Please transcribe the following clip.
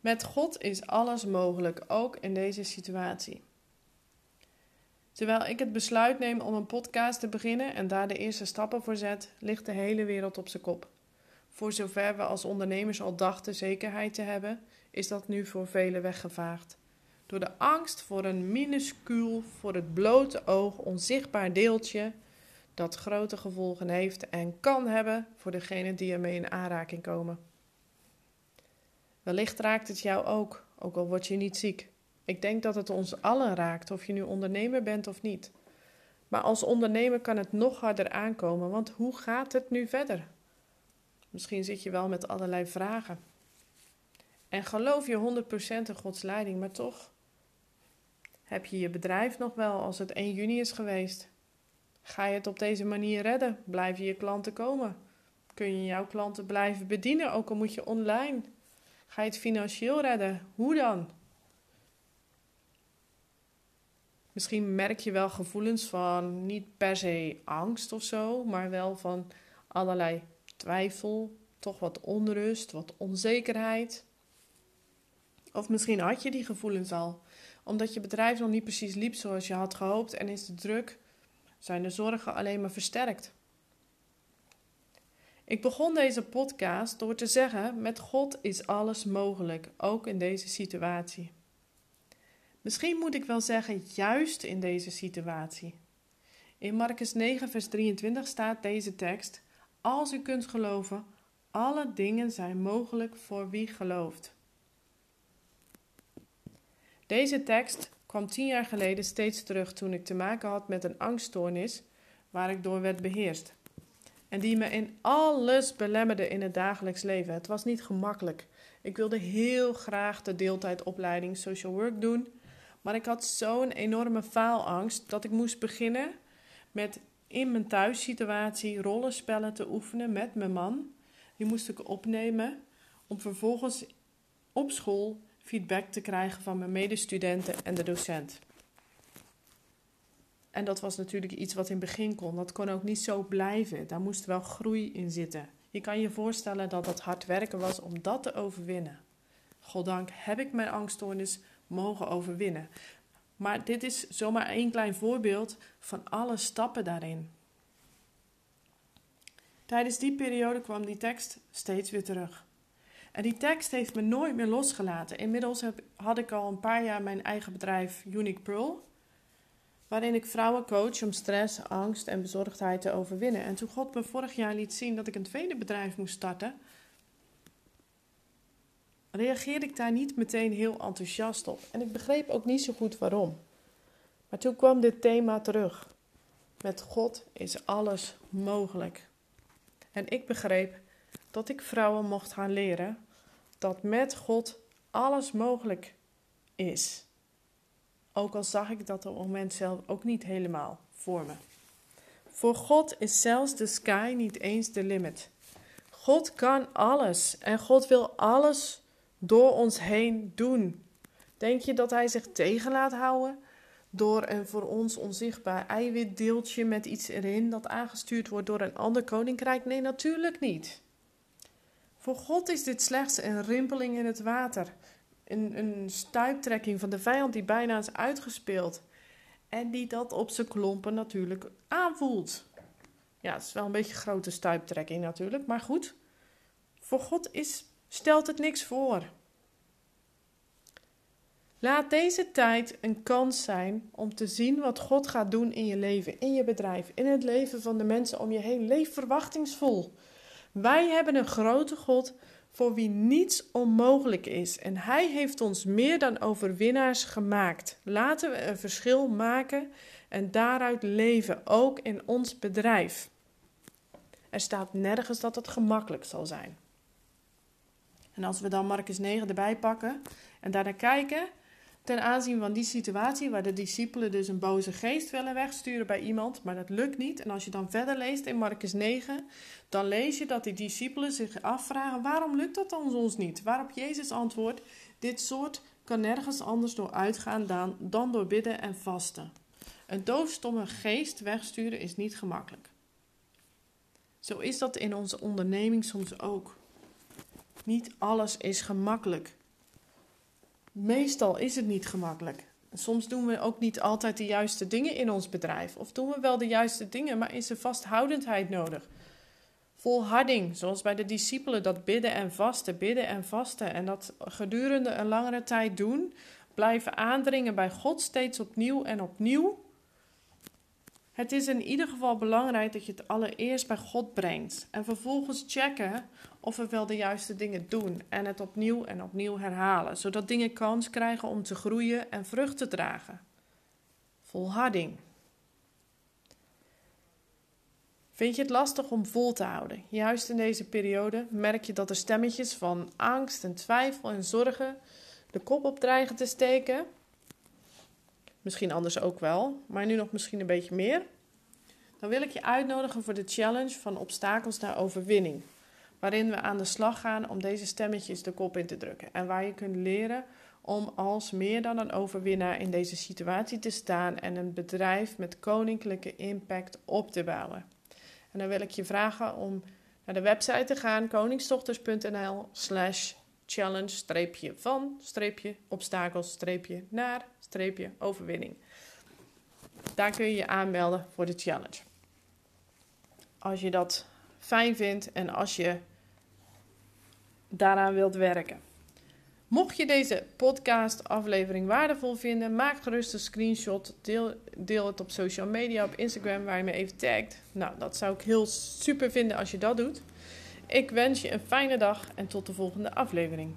Met God is alles mogelijk, ook in deze situatie. Terwijl ik het besluit neem om een podcast te beginnen en daar de eerste stappen voor zet, ligt de hele wereld op zijn kop. Voor zover we als ondernemers al dachten zekerheid te hebben, is dat nu voor velen weggevaagd. Door de angst voor een minuscuul, voor het blote oog onzichtbaar deeltje dat grote gevolgen heeft en kan hebben voor degenen die ermee in aanraking komen. Wellicht raakt het jou ook, ook al word je niet ziek. Ik denk dat het ons allen raakt, of je nu ondernemer bent of niet. Maar als ondernemer kan het nog harder aankomen, want hoe gaat het nu verder? Misschien zit je wel met allerlei vragen. En geloof je 100% in Gods leiding, maar toch heb je je bedrijf nog wel als het 1 juni is geweest. Ga je het op deze manier redden? Blijven je klanten komen? Kun je jouw klanten blijven bedienen, ook al moet je online? Ga je het financieel redden? Hoe dan? Misschien merk je wel gevoelens van niet per se angst of zo, maar wel van allerlei twijfel, toch wat onrust, wat onzekerheid. Of misschien had je die gevoelens al, omdat je bedrijf nog niet precies liep zoals je had gehoopt en is de druk, zijn de zorgen alleen maar versterkt. Ik begon deze podcast door te zeggen: met God is alles mogelijk, ook in deze situatie. Misschien moet ik wel zeggen, juist in deze situatie. In Marcus 9, vers 23 staat deze tekst: Als u kunt geloven, alle dingen zijn mogelijk voor wie gelooft. Deze tekst kwam tien jaar geleden steeds terug toen ik te maken had met een angststoornis waar ik door werd beheerst. En die me in alles belemmerde in het dagelijks leven. Het was niet gemakkelijk. Ik wilde heel graag de deeltijdopleiding social work doen. Maar ik had zo'n enorme faalangst dat ik moest beginnen met in mijn thuissituatie rollenspellen te oefenen met mijn man. Die moest ik opnemen om vervolgens op school feedback te krijgen van mijn medestudenten en de docent. En dat was natuurlijk iets wat in het begin kon. Dat kon ook niet zo blijven. Daar moest wel groei in zitten. Je kan je voorstellen dat dat hard werken was om dat te overwinnen. Goddank heb ik mijn angststoornis mogen overwinnen. Maar dit is zomaar één klein voorbeeld van alle stappen daarin. Tijdens die periode kwam die tekst steeds weer terug. En die tekst heeft me nooit meer losgelaten. Inmiddels heb, had ik al een paar jaar mijn eigen bedrijf Unique Pearl, waarin ik vrouwen coach om stress, angst en bezorgdheid te overwinnen. En toen God me vorig jaar liet zien dat ik een tweede bedrijf moest starten, reageerde ik daar niet meteen heel enthousiast op. En ik begreep ook niet zo goed waarom. Maar toen kwam dit thema terug. Met God is alles mogelijk. En ik begreep dat ik vrouwen mocht gaan leren dat met God alles mogelijk is. Ook al zag ik dat op het moment zelf ook niet helemaal voor me. Voor God is zelfs de sky niet eens de limit. God kan alles en God wil alles door ons heen doen. Denk je dat Hij zich tegen laat houden door een voor ons onzichtbaar eiwitdeeltje met iets erin dat aangestuurd wordt door een ander koninkrijk? Nee, natuurlijk niet. Voor God is dit slechts een rimpeling in het water. Een, een stuiptrekking van de vijand die bijna is uitgespeeld. En die dat op zijn klompen natuurlijk aanvoelt. Ja, het is wel een beetje een grote stuiptrekking natuurlijk, maar goed. Voor God is, stelt het niks voor. Laat deze tijd een kans zijn om te zien wat God gaat doen in je leven, in je bedrijf, in het leven van de mensen om je heen. Leef verwachtingsvol. Wij hebben een grote God voor wie niets onmogelijk is. En Hij heeft ons meer dan overwinnaars gemaakt. Laten we een verschil maken en daaruit leven, ook in ons bedrijf. Er staat nergens dat het gemakkelijk zal zijn. En als we dan Marcus 9 erbij pakken en daarna kijken, ten aanzien van die situatie waar de discipelen dus een boze geest willen wegsturen bij iemand, maar dat lukt niet. En als je dan verder leest in Marcus 9, dan lees je dat die discipelen zich afvragen: waarom lukt dat dan ons niet? Waarop Jezus antwoordt: dit soort kan nergens anders door uitgaan dan, dan door bidden en vasten. Een doofstomme geest wegsturen is niet gemakkelijk. Zo is dat in onze onderneming soms ook. Niet alles is gemakkelijk. Meestal is het niet gemakkelijk. Soms doen we ook niet altijd de juiste dingen in ons bedrijf. Of doen we wel de juiste dingen, maar is er vasthoudendheid nodig? Volharding, zoals bij de discipelen, dat bidden en vasten, bidden en vasten. En dat gedurende een langere tijd doen, blijven aandringen bij God steeds opnieuw en opnieuw. Het is in ieder geval belangrijk dat je het allereerst bij God brengt. En vervolgens checken of we wel de juiste dingen doen. En het opnieuw en opnieuw herhalen. Zodat dingen kans krijgen om te groeien en vrucht te dragen. Volharding. Vind je het lastig om vol te houden? Juist in deze periode merk je dat er stemmetjes van angst en twijfel en zorgen de kop op dreigen te steken. Misschien anders ook wel, maar nu nog misschien een beetje meer. Dan wil ik je uitnodigen voor de challenge van obstakels naar overwinning. Waarin we aan de slag gaan om deze stemmetjes de kop in te drukken. En waar je kunt leren om als meer dan een overwinnaar in deze situatie te staan en een bedrijf met koninklijke impact op te bouwen. En dan wil ik je vragen om naar de website te gaan, koningsdochters.nl slash challenge streepje overwinning. Daar kun je je aanmelden voor de challenge. Als je dat fijn vindt en als je daaraan wilt werken. Mocht je deze podcast aflevering waardevol vinden, maak gerust een screenshot. Deel, deel het op social media, op Instagram, waar je me even tagt. Nou, dat zou ik heel super vinden als je dat doet. Ik wens je een fijne dag en tot de volgende aflevering.